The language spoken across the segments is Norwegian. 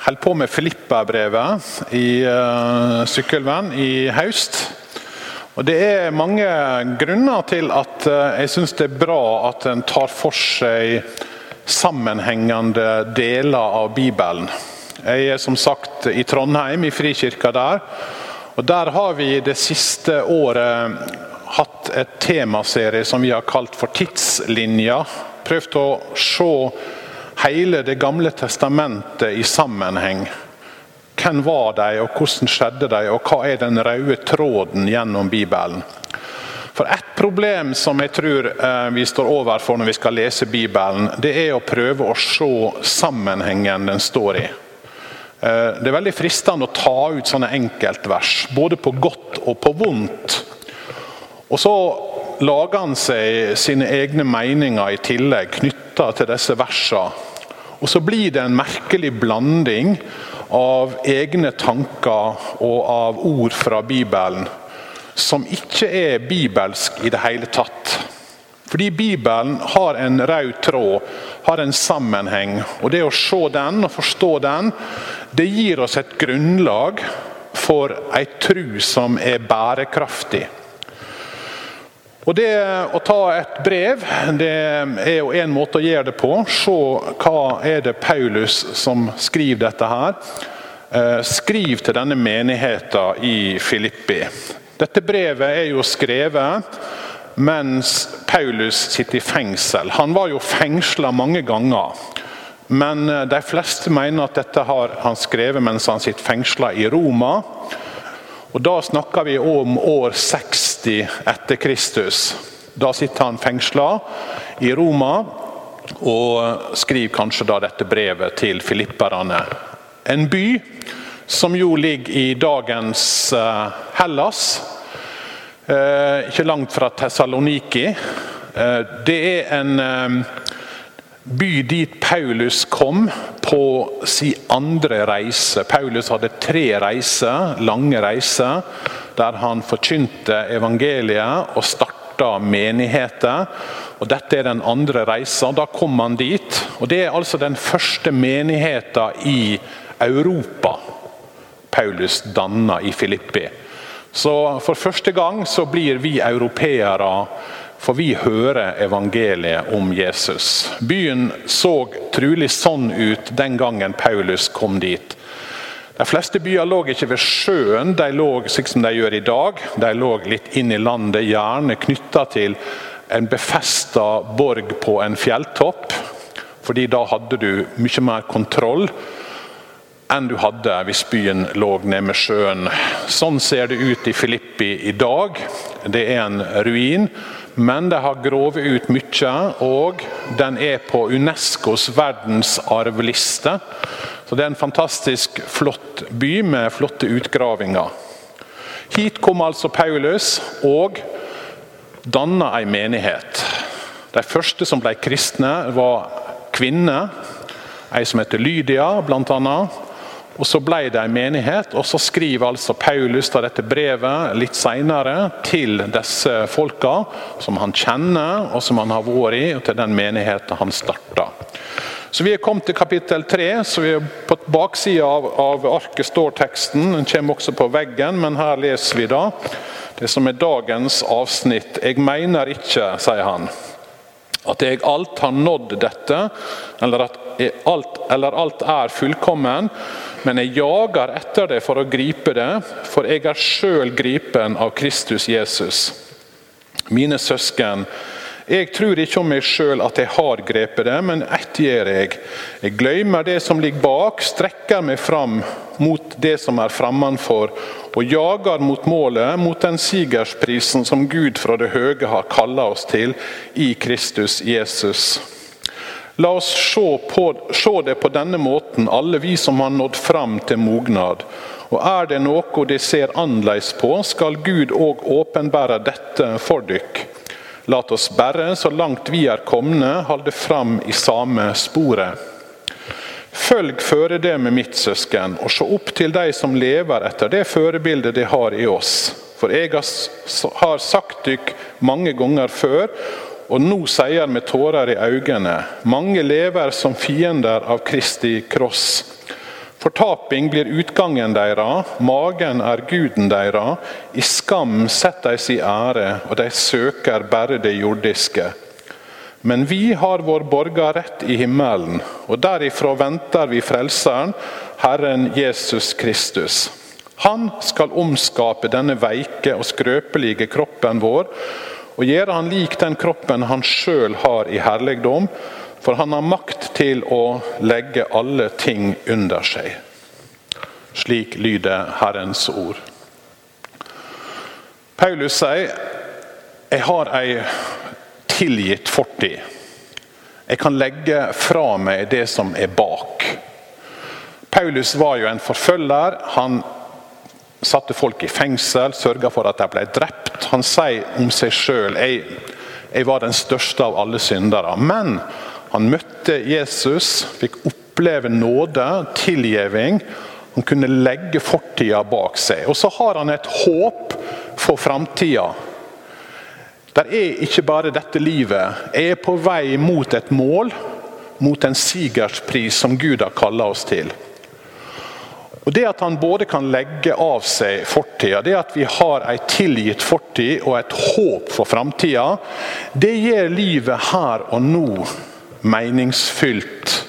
holdt på med Filippa-brevet i uh, Sykkylven i høst. Og Det er mange grunner til at uh, jeg syns det er bra at en tar for seg sammenhengende deler av Bibelen. Jeg er som sagt i Trondheim, i Frikirka der. Og Der har vi det siste året hatt et temaserie som vi har kalt for Tidslinja. Prøvd å se hele Det gamle testamentet i sammenheng. Hvem var de, og hvordan skjedde de, og hva er den røde tråden gjennom Bibelen? For Et problem som jeg tror eh, vi står overfor når vi skal lese Bibelen, det er å prøve å se sammenhengen den står i. Eh, det er veldig fristende å ta ut sånne enkeltvers, både på godt og på vondt. Og så lager han seg sine egne meninger i tillegg knytta til disse versene og så blir det en merkelig blanding av egne tanker og av ord fra Bibelen som ikke er bibelsk i det hele tatt. Fordi Bibelen har en rød tråd, har en sammenheng. og Det å se den og forstå den, det gir oss et grunnlag for ei tru som er bærekraftig. Og Det å ta et brev det er jo en måte å gjøre det på. Se hva er det Paulus som skriver dette her. Eh, skriv til denne menigheten i Filippi. Dette brevet er jo skrevet mens Paulus sitter i fengsel. Han var jo fengsla mange ganger. Men eh, de fleste mener at dette har han skrevet mens han sitter fengsla i Roma. Og Da snakker vi om år 60 etter Kristus. Da sitter han fengsla i Roma og skriver kanskje da dette brevet til filipperne. En by som jo ligger i dagens eh, Hellas, eh, ikke langt fra Tessaloniki. Eh, det er en by dit Paulus kom på sin andre reise. Paulus hadde tre reiser, lange reiser, der han forkynte evangeliet og starta menigheter. Og Dette er den andre reisa. Da kom han dit. og Det er altså den første menigheten i Europa Paulus danna i Filippi. Så For første gang så blir vi europeere for vi hører evangeliet om Jesus. Byen så trolig sånn ut den gangen Paulus kom dit. De fleste byer lå ikke ved sjøen, de lå slik som de gjør i dag. De lå litt inn i landet, gjerne knytta til en befesta borg på en fjelltopp. Fordi da hadde du mye mer kontroll enn du hadde hvis byen lå nede med sjøen. Sånn ser det ut i Filippi i dag. Det er en ruin. Men de har grovet ut mye, og den er på Unescos verdensarvliste. Så Det er en fantastisk flott by med flotte utgravinger. Hit kom altså Paulus og danna ei menighet. De første som ble kristne, var kvinner. Ei som heter Lydia, annet. Og Så ble det en menighet, og så skriver altså Paulus da dette brevet litt senere til disse folka som han kjenner og som han har vært i, og til den menigheten han starta. Så Vi er kommet til kapittel tre. så vi er På baksida av, av arket står teksten. Den kommer også på veggen, men her leser vi da det som er dagens avsnitt. Jeg mener ikke, sier han, at jeg alt har nådd dette, eller at alt, eller alt er fullkommen men jeg jager etter det for å gripe det, for jeg er sjøl gripen av Kristus Jesus. Mine søsken, jeg tror ikke om meg sjøl at jeg har grepet det, men ett gjør jeg. Jeg glemmer det som ligger bak, strekker meg fram mot det som er fremmedfor, og jager mot målet, mot den sigersprisen som Gud fra det høye har kalla oss til i Kristus Jesus. La oss se, på, se det på denne måten, alle vi som har nådd fram til mognad. Og er det noe de ser annerledes på, skal Gud òg åpenbære dette for dykk. La oss bare, så langt vi er komne, holde fram i samme sporet. Følg føredømmet mitt, søsken, og se opp til de som lever etter det førebildet de har i oss. For jeg har sagt dykk mange ganger før, og nå sier med tårer i øynene mange lever som fiender av Kristi kross. Fortaping blir utgangen deres, magen er guden deres. I skam setter de sin ære, og de søker bare det jordiske. Men vi har vår borgerrett i himmelen, og derifra venter vi Frelseren, Herren Jesus Kristus. Han skal omskape denne veike og skrøpelige kroppen vår, og gjøre han lik den kroppen han sjøl har i herligdom, for han har makt til å legge alle ting under seg. Slik lyder Herrens ord. Paulus sier jeg har ei tilgitt fortid. Jeg kan legge fra meg det som er bak. Paulus var jo en forfølger. Han satte folk i fengsel, sørga for at de ble drept. Han sier om seg sjøl jeg, jeg var den største av alle syndere. Men han møtte Jesus, fikk oppleve nåde, tilgivning. Han kunne legge fortida bak seg. Og så har han et håp for framtida. Det er ikke bare dette livet. Jeg er på vei mot et mål, mot en sigerspris som Gud har kalla oss til. Og Det at han både kan legge av seg fortida, det at vi har ei tilgitt fortid og et håp for framtida, det gjør livet her og nå meningsfylt.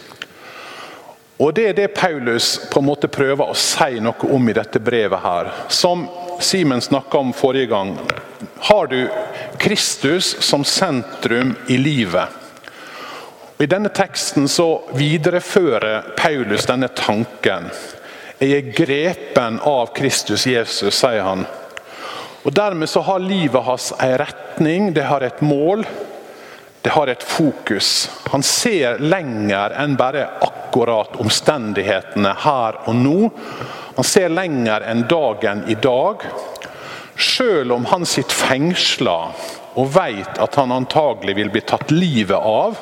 Og Det er det Paulus på en måte prøver å si noe om i dette brevet. her. Som Simen snakka om forrige gang, har du Kristus som sentrum i livet. Og I denne teksten så viderefører Paulus denne tanken. Jeg er grepen av Kristus Jesus, sier han. Og Dermed så har livet hans en retning, det har et mål det har et fokus. Han ser lenger enn bare akkurat omstendighetene her og nå. Han ser lenger enn dagen i dag. Selv om han sitter fengsla og vet at han antagelig vil bli tatt livet av,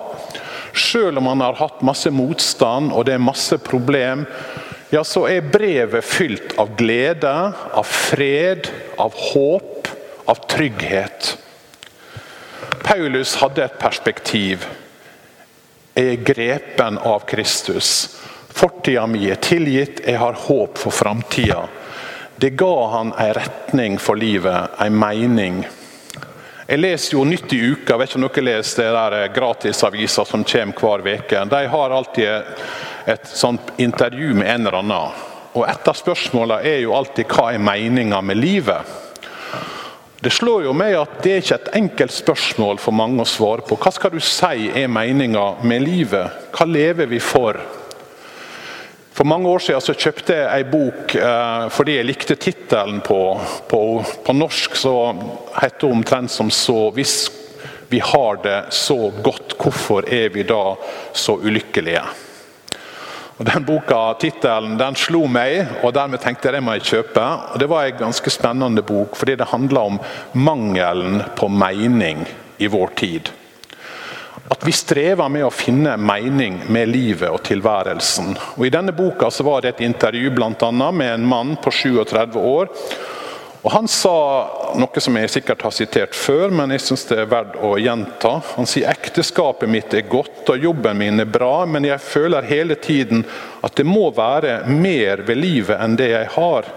selv om han har hatt masse motstand og det er masse problem, ja, så er brevet fylt av glede, av fred, av håp, av trygghet. Paulus hadde et perspektiv. Jeg er grepen av Kristus. Fortida mi er tilgitt, jeg har håp for framtida. Det ga han en retning for livet, en mening. Jeg leser jo Nytt i uka, vet ikke om dere leser det der gratisavisa som kommer hver uke. De har alltid et sånt intervju med en eller annen. Og Et av spørsmålene er jo alltid hva er meninga med livet? Det slår jo meg at det er ikke et enkelt spørsmål for mange å svare på. Hva skal du si er meninga med livet? Hva lever vi for? For mange år siden så kjøpte jeg ei bok eh, fordi jeg likte tittelen på, på, på, norsk. så heter det omtrent som så Hvis vi har det så godt, hvorfor er vi da så ulykkelige? Og Den boka, tittelen, den slo meg, og dermed tenkte jeg det må jeg kjøpe. Og Det var en ganske spennende bok, fordi det handla om mangelen på mening i vår tid. At vi strever med å finne mening med livet og tilværelsen. Og I denne boka så var det et intervju blant annet, med en mann på 37 år og Han sa noe som jeg sikkert har sitert før, men jeg syns det er verdt å gjenta. Han sier ekteskapet mitt er godt og jobben min er bra, men jeg føler hele tiden at det må være mer ved livet enn det jeg har.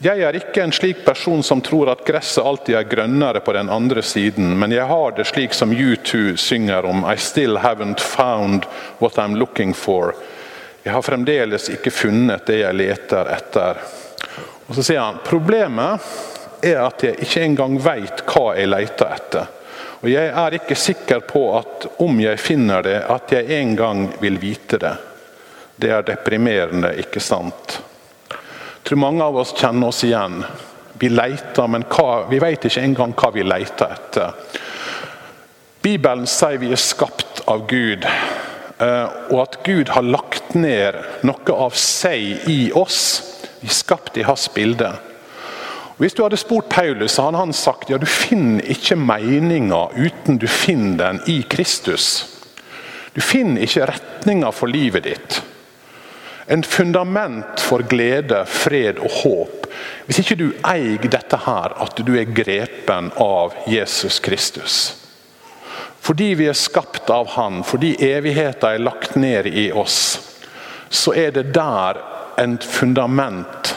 Jeg er ikke en slik person som tror at gresset alltid er grønnere på den andre siden, men jeg har det slik som U2 synger om I still haven't found what I'm looking for. Jeg har fremdeles ikke funnet det jeg leter etter. Og Så sier han problemet er at jeg ikke engang vet hva jeg leter etter. Og jeg er ikke sikker på at om jeg finner det, at jeg en gang vil vite det. Det er deprimerende, ikke sant? Jeg tror mange av oss kjenner oss igjen. Vi leter, men hva, vi vet ikke engang hva vi leter etter. Bibelen sier vi er skapt av Gud, eh, og at Gud har lagt ned noe av seg i oss vi er skapt i hans bilde. Hvis du hadde spurt Paulus, så hadde han sagt ja, du finner ikke meninga uten du finner den i Kristus. Du finner ikke retninga for livet ditt. En fundament for glede, fred og håp. Hvis ikke du eier dette her, at du er grepen av Jesus Kristus. Fordi vi er skapt av Han, fordi evigheta er lagt ned i oss så er det der en fundament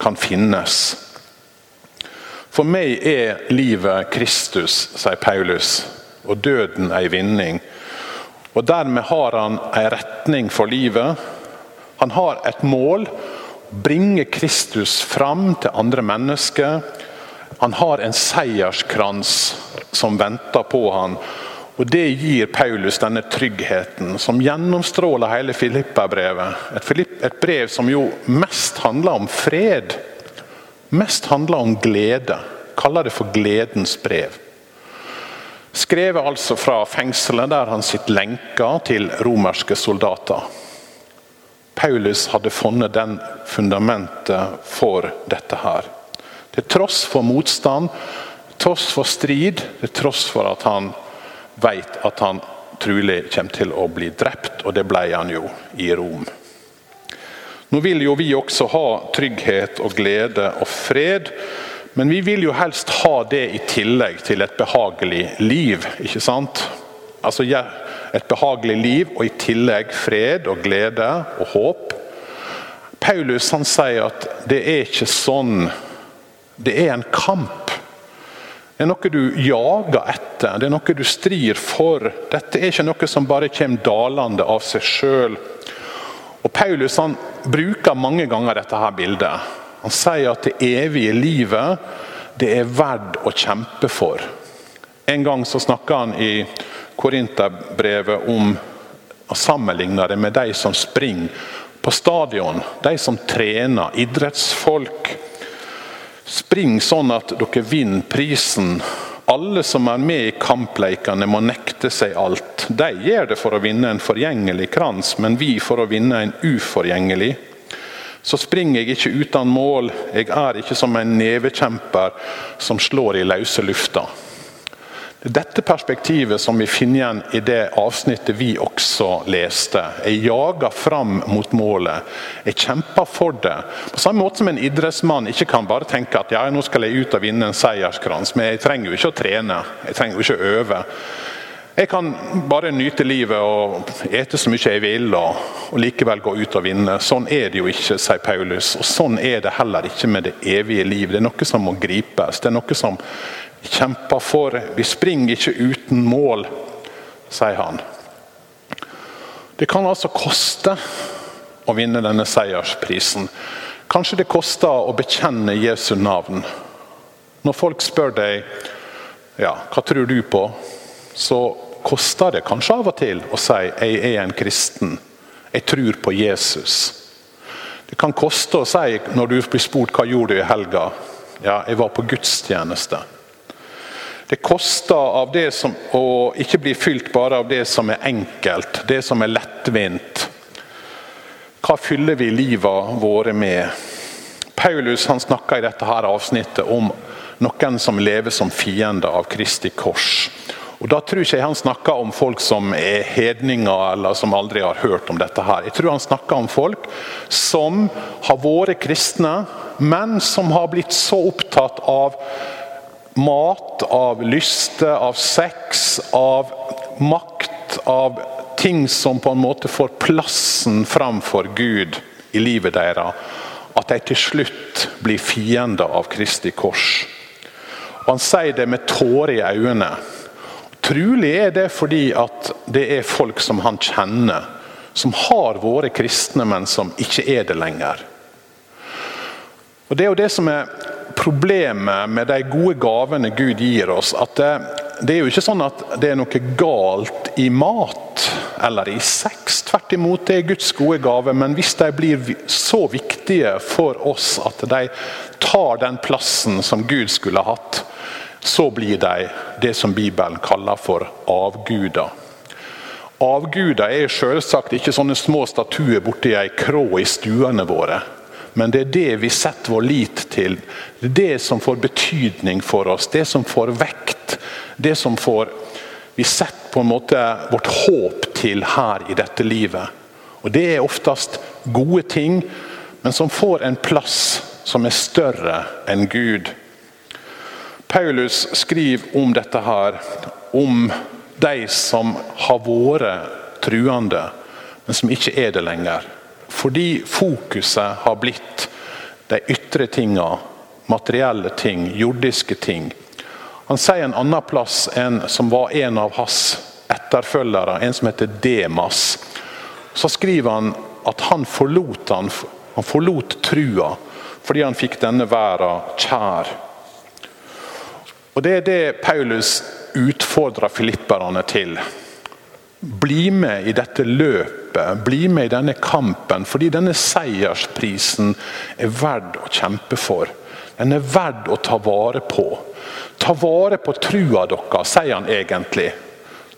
kan finnes. For meg er livet Kristus, sier Paulus, og døden ei vinning. Og Dermed har han ei retning for livet. Han har et mål. Bringe Kristus fram til andre mennesker. Han har en seierskrans som venter på han. Og Det gir Paulus denne tryggheten som gjennomstråler hele Filippa-brevet. Et, et brev som jo mest handler om fred. Mest handler om glede. Kaller det for gledens brev. Skrevet altså fra fengselet der han sitter lenka til romerske soldater. Paulus hadde funnet den fundamentet for dette her. Til tross for motstand, tross for strid, til tross for at han vet at han trolig kommer til å bli drept, og det ble han jo i Rom. Nå vil jo vi også ha trygghet og glede og fred, men vi vil jo helst ha det i tillegg til et behagelig liv. ikke sant? Altså Et behagelig liv og i tillegg fred og glede og håp. Paulus han sier at det er ikke sånn. Det er en kamp. Det er noe du jager etter, det er noe du strir for. Dette er ikke noe som bare kommer dalende av seg sjøl. Paulus han bruker mange ganger dette her bildet. Han sier at det evige livet det er verdt å kjempe for. En gang så snakker han i Korinterbrevet om å sammenligne det med de som springer på stadion. De som trener, idrettsfolk. Spring sånn at dere vinner prisen. Alle som er med i kampleikene må nekte seg alt. De gjør det for å vinne en forgjengelig krans, men vi for å vinne en uforgjengelig. Så springer jeg ikke uten mål, jeg er ikke som en nevekjemper som slår i løse lufta. Det dette perspektivet som vi finner igjen i det avsnittet vi også leste. Jeg jager fram mot målet. Jeg kjemper for det. På samme måte som en idrettsmann ikke kan bare tenke at ja, nå skal jeg ut og vinne en seierskrans, men jeg trenger jo ikke å trene. Jeg trenger jo ikke å øve. Jeg kan bare nyte livet og ete så mye jeg vil, og, og, likevel gå ut og vinne. Sånn er det jo ikke, sier Paulus. Og sånn er det heller ikke med det evige liv. Det er noe som må gripes. Det er noe som kjemper for. Vi springer ikke uten mål, sier han. Det kan altså koste å vinne denne seiersprisen. Kanskje det koster å bekjenne Jesu navn. Når folk spør deg ja, hva tror du på, så koster det kanskje av og til å si jeg er en kristen. Jeg tror på Jesus. Det kan koste å si når du blir spurt hva gjorde du i helga. Ja, jeg var på gudstjeneste. Det koster av det som, å ikke bli fylt bare av det som er enkelt, det som er lettvint. Hva fyller vi livet våre med? Paulus han snakker i dette her avsnittet om noen som lever som fiende av Kristi kors. Og Da tror ikke jeg han snakker om folk som er hedninger eller som aldri har hørt om dette. her. Jeg tror han snakker om folk som har vært kristne, men som har blitt så opptatt av mat, av lyste, av sex, av makt, av ting som på en måte får plassen framfor Gud i livet deres, at de til slutt blir fiender av Kristi kors. Og Han sier det med tårer i øynene. Trolig er det fordi at det er folk som han kjenner, som har vært kristne, men som ikke er det lenger. Og Det er jo det som er problemet med de gode gavene Gud gir oss, at det, det, er jo ikke sånn at det er noe galt i mat eller i sex. Tvert imot, det er Guds gode gave. Men hvis de blir så viktige for oss at de tar den plassen som Gud skulle hatt, så blir de det som Bibelen kaller for avguder. Avguder er selvsagt ikke sånne små statuer borti ei krå i stuene våre. Men det er det vi setter vår lit til. Det er det som får betydning for oss, det som får vekt. Det som får Vi setter på en måte vårt håp til her i dette livet. Og Det er oftest gode ting, men som får en plass som er større enn Gud. Paulus skriver om dette her, om de som har vært truende, men som ikke er det lenger. Fordi fokuset har blitt de ytre tinga, materielle ting, jordiske ting. Han sier en annen plass en som var en av hans etterfølgere, en som heter Demas. Så skriver han at han forlot, han, han forlot trua fordi han fikk denne verden kjær. Og Det er det Paulus utfordrer filipperne til. Bli med i dette løpet, bli med i denne kampen, fordi denne seiersprisen er verd å kjempe for. Den er verd å ta vare på. Ta vare på trua deres, sier han egentlig.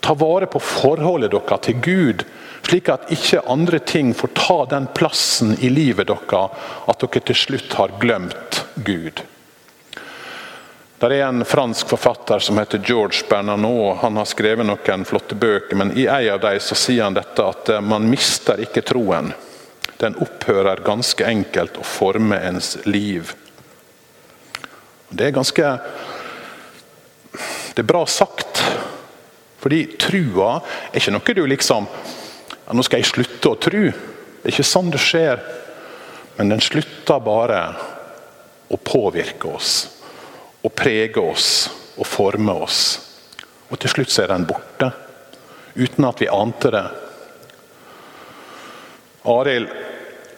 Ta vare på forholdet deres til Gud, slik at ikke andre ting får ta den plassen i livet deres at dere til slutt har glemt Gud. Det er en fransk forfatter som heter George Bernanot. Han har skrevet noen flotte bøker, men i en av dem så sier han dette at eh, man mister ikke troen. Den opphører ganske enkelt å forme ens liv. Det er ganske Det er bra sagt. Fordi trua er ikke noe du liksom ja, Nå skal jeg slutte å tro. Det er ikke sånn det skjer. Men den slutter bare å påvirke oss og prege oss og forme oss. Og til slutt så er den borte, uten at vi ante det. Arild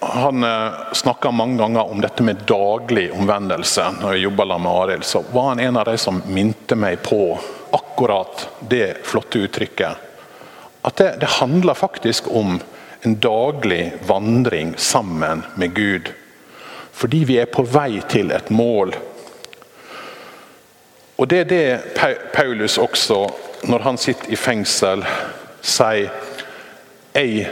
han eh, snakka mange ganger om dette med daglig omvendelse. Når jeg jobba med Arild, så var han en av de som minte meg på akkurat det flotte uttrykket. At det, det handler faktisk om en daglig vandring sammen med Gud. Fordi vi er på vei til et mål og Det er det Paulus også, når han sitter i fengsel, sier Jeg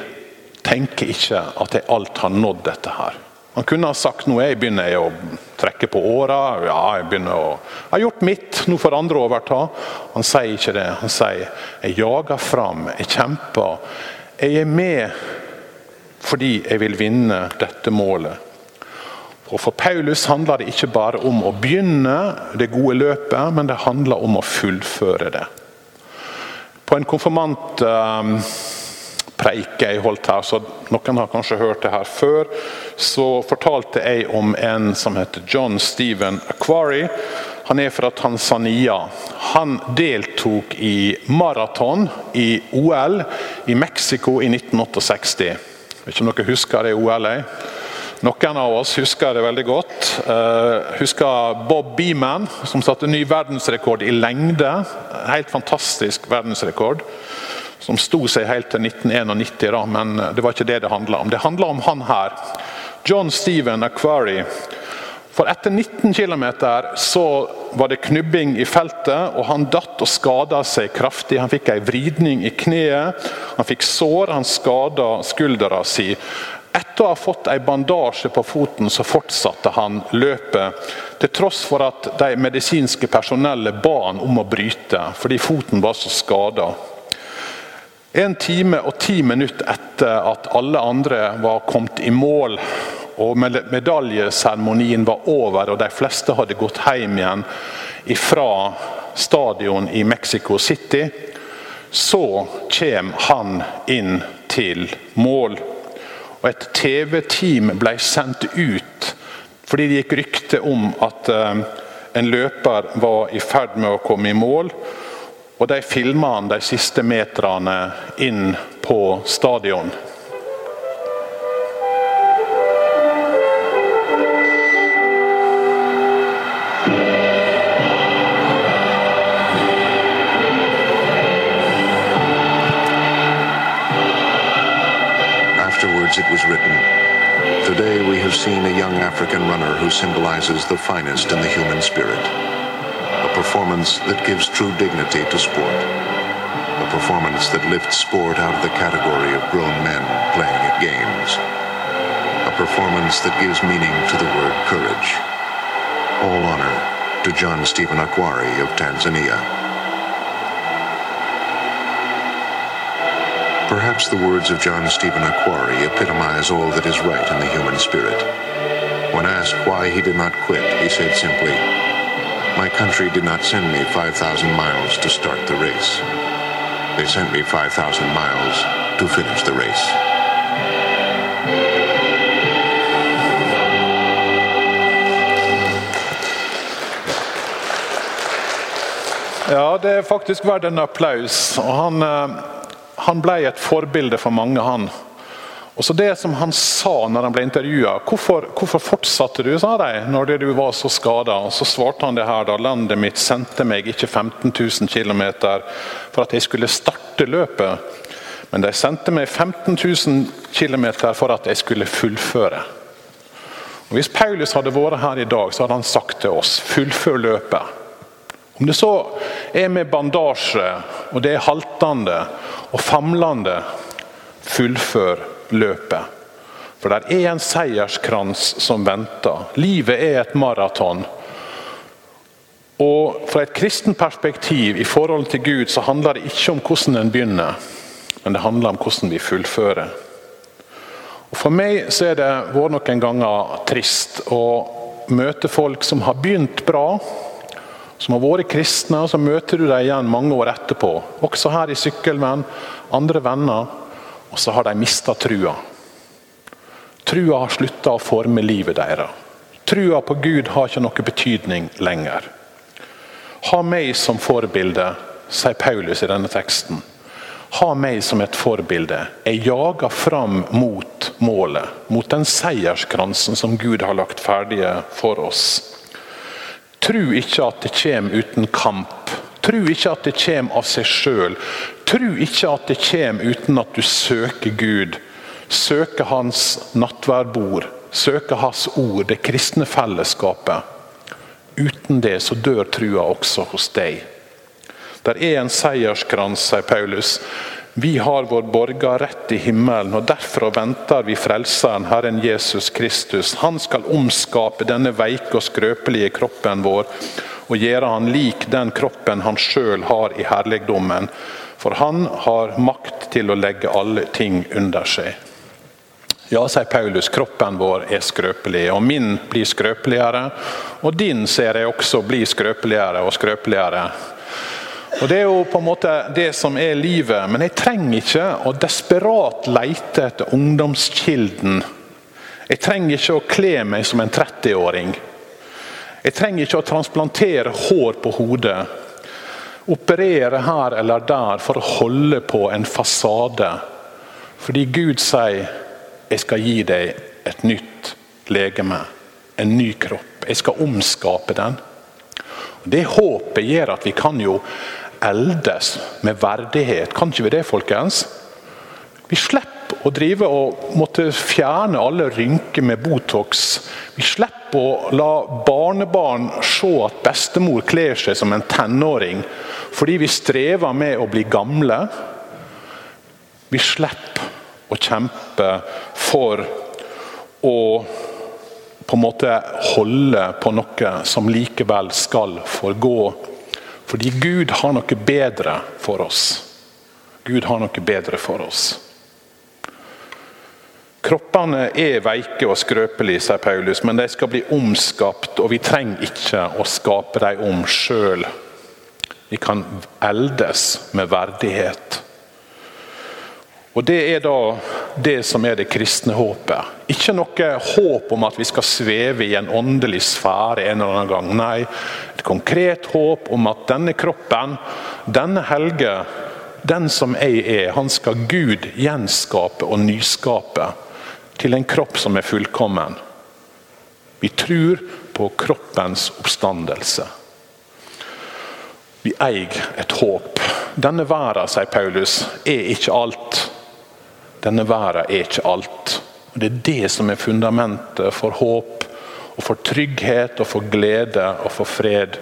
tenker ikke at jeg alt har nådd dette her. Han kunne ha sagt nå jeg begynner jeg å trekke på åra. Ja, jeg begynner å jeg har gjort mitt, nå får andre overta. Han sier ikke det. Han sier jeg jager fram, jeg kjemper. Jeg er med fordi jeg vil vinne dette målet. Og For Paulus handler det ikke bare om å begynne det gode løpet, men det handler om å fullføre det. På en konfirmantpreike jeg holdt her, så noen har kanskje hørt det her før, så fortalte jeg om en som heter John Stephen Aquari. Han er fra Tanzania. Han deltok i maraton i OL i Mexico i 1968. Jeg vet ikke om dere husker det OL-et? Noen av oss husker det veldig godt. Uh, husker Bob Beeman, som satte ny verdensrekord i lengde. Helt fantastisk verdensrekord. Som sto seg helt til 1991, da, men det var ikke det det handla om. Det handla om han her. John Stephen Aquari. For etter 19 km var det knubbing i feltet, og han datt og skada seg kraftig. Han fikk ei vridning i kneet, han fikk sår, han skada skuldra si. Etter å ha fått ei bandasje på foten, så fortsatte han løpet. Til tross for at de medisinske personellet ba han om å bryte, fordi foten var så skada. En time og ti minutter etter at alle andre var kommet i mål, og medaljeseremonien var over og de fleste hadde gått hjem igjen fra stadion i Mexico City, så kommer han inn til mål. Og et TV-team ble sendt ut fordi det gikk rykte om at eh, en løper var i ferd med å komme i mål. Og de filma han de siste meterne inn på stadion. Words it was written. Today we have seen a young African runner who symbolizes the finest in the human spirit. A performance that gives true dignity to sport. A performance that lifts sport out of the category of grown men playing at games. A performance that gives meaning to the word courage. All honor to John Stephen Aquari of Tanzania. Perhaps the words of John Stephen Aquari epitomize all that is right in the human spirit. When asked why he did not quit, he said simply, My country did not send me 5,000 miles to start the race. They sent me 5,000 miles to finish the race. Ja, det er faktisk verdt en applaus. Og han eh, han ble et forbilde for mange, han. Og Det som han sa når han ble intervjua hvorfor, hvorfor, fortsatte du, sa de, når du var så skada? Så svarte han det her da landet mitt sendte meg ikke 15 000 km for at jeg skulle starte løpet, men de sendte meg 15 000 km for at jeg skulle fullføre. Og Hvis Paulus hadde vært her i dag, så hadde han sagt til oss fullfør løpet. Om det så er med bandasje, og det er haltende og famlende, fullfør løpet. For det er en seierskrans som venter. Livet er et maraton. Og Fra et kristen perspektiv i forhold til Gud så handler det ikke om hvordan en begynner, men det handler om hvordan vi fullfører. Og For meg så er det vært noen ganger trist å møte folk som har begynt bra, som har vært kristne, og så møter du dem igjen mange år etterpå. Også her i Sykkelvenn, andre venner. Og så har de mista trua. Trua har slutta å forme livet deres. Trua på Gud har ikke noe betydning lenger. Ha meg som forbilde, sier Paulus i denne teksten. Ha meg som et forbilde. Jeg jager fram mot målet, mot den seierskransen som Gud har lagt ferdige for oss. Tro ikke at det kommer uten kamp. Tro ikke at det kommer av seg sjøl. Tro ikke at det kommer uten at du søker Gud. Søker Hans nattverdbord. Søker Hans ord, det kristne fellesskapet. Uten det så dør trua også hos deg. Der er en seierskrans, sier Paulus. Vi har vår borgerrett i himmelen, og derfor venter vi Frelseren, Herren Jesus Kristus. Han skal omskape denne veike og skrøpelige kroppen vår og gjøre han lik den kroppen han sjøl har i herligdommen. For han har makt til å legge alle ting under seg. Ja, sier Paulus, kroppen vår er skrøpelig, og min blir skrøpeligere. Og din ser jeg også blir skrøpeligere og skrøpeligere. Og Det er jo på en måte det som er livet. Men jeg trenger ikke å desperat leite etter ungdomskilden. Jeg trenger ikke å kle meg som en 30-åring. Jeg trenger ikke å transplantere hår på hodet. Operere her eller der for å holde på en fasade. Fordi Gud sier 'jeg skal gi deg et nytt legeme', en ny kropp. Jeg skal omskape den. Det håpet gjør at vi kan jo eldes med verdighet. Kan ikke vi det, folkens? Vi slipper å drive og måtte fjerne alle rynker med Botox. Vi slipper å la barnebarn se at bestemor kler seg som en tenåring fordi vi strever med å bli gamle. Vi slipper å kjempe for å på en måte holde på noe som likevel skal forgå fordi Gud har noe bedre for oss. Gud har noe bedre for oss. Kroppene er veike og skrøpelige, sier Paulus, men de skal bli omskapt, og vi trenger ikke å skape dem om sjøl. Vi kan eldes med verdighet. Og Det er da det som er det kristne håpet. Ikke noe håp om at vi skal sveve i en åndelig sfære en eller annen gang. Nei, et konkret håp om at denne kroppen, denne Helge, den som jeg er, han skal Gud gjenskape og nyskape til en kropp som er fullkommen. Vi tror på kroppens oppstandelse. Vi eier et håp. Denne verden, sier Paulus, er ikke alt. Denne verden er ikke alt. Og Det er det som er fundamentet for håp, og for trygghet, og for glede og for fred.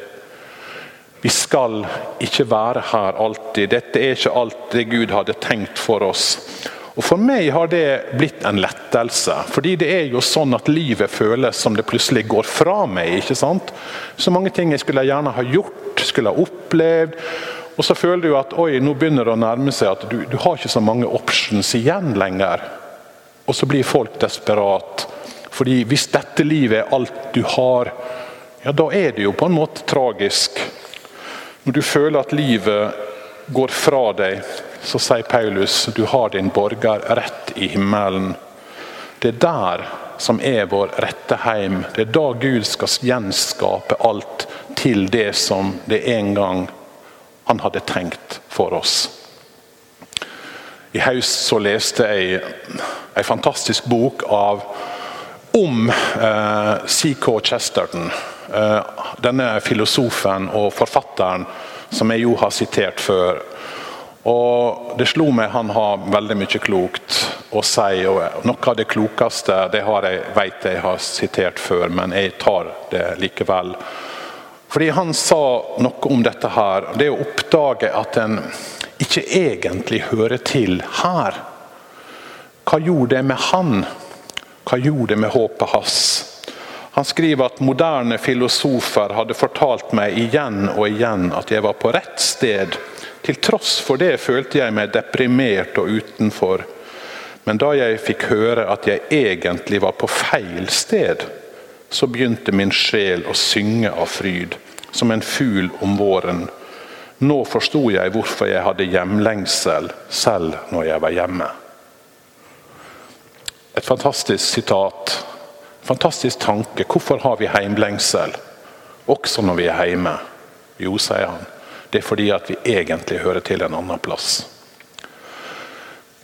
Vi skal ikke være her alltid. Dette er ikke alt det Gud hadde tenkt for oss. Og For meg har det blitt en lettelse. fordi det er jo sånn at livet føles som det plutselig går fra meg. ikke sant? Så mange ting jeg skulle gjerne ha gjort, skulle ha opplevd. Og så føler du at oi, nå begynner det å nærme seg at du, du har ikke så mange options igjen lenger. Og så blir folk desperat. Fordi hvis dette livet er alt du har, ja da er det jo på en måte tragisk. Når du føler at livet går fra deg, så sier Paulus du har din borger rett i himmelen. Det er der som er vår rette heim. Det er da Gud skal gjenskape alt til det som det en gang var han hadde tenkt for oss. I høst så leste jeg en fantastisk bok av, om eh, C.K. Chesterton. Eh, denne filosofen og forfatteren som jeg jo har sitert før. Og Det slo meg han har veldig mye klokt å si. og Noe av det klokeste det har jeg, vet jeg har sitert før, men jeg tar det likevel. Fordi Han sa noe om dette her. Det å oppdage at en ikke egentlig hører til her. Hva gjorde det med han? Hva gjorde det med håpet hans? Han skriver at moderne filosofer hadde fortalt meg igjen og igjen at jeg var på rett sted. Til tross for det følte jeg meg deprimert og utenfor. Men da jeg fikk høre at jeg egentlig var på feil sted, så begynte min sjel å synge av fryd, som en fugl om våren. Nå forsto jeg hvorfor jeg hadde hjemlengsel selv når jeg var hjemme. Et fantastisk sitat. Fantastisk tanke. Hvorfor har vi heimlengsel, også når vi er hjemme? Jo, sier han, det er fordi at vi egentlig hører til en annen plass.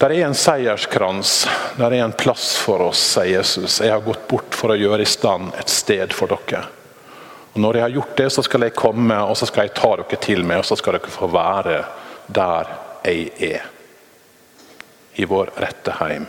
Der er en seierskrans, der er en plass for oss, sier Jesus. Jeg har gått bort for å gjøre i stand et sted for dere. Og Når jeg har gjort det, så skal jeg komme og så skal jeg ta dere til meg, og så skal dere få være der jeg er. I vår rette heim.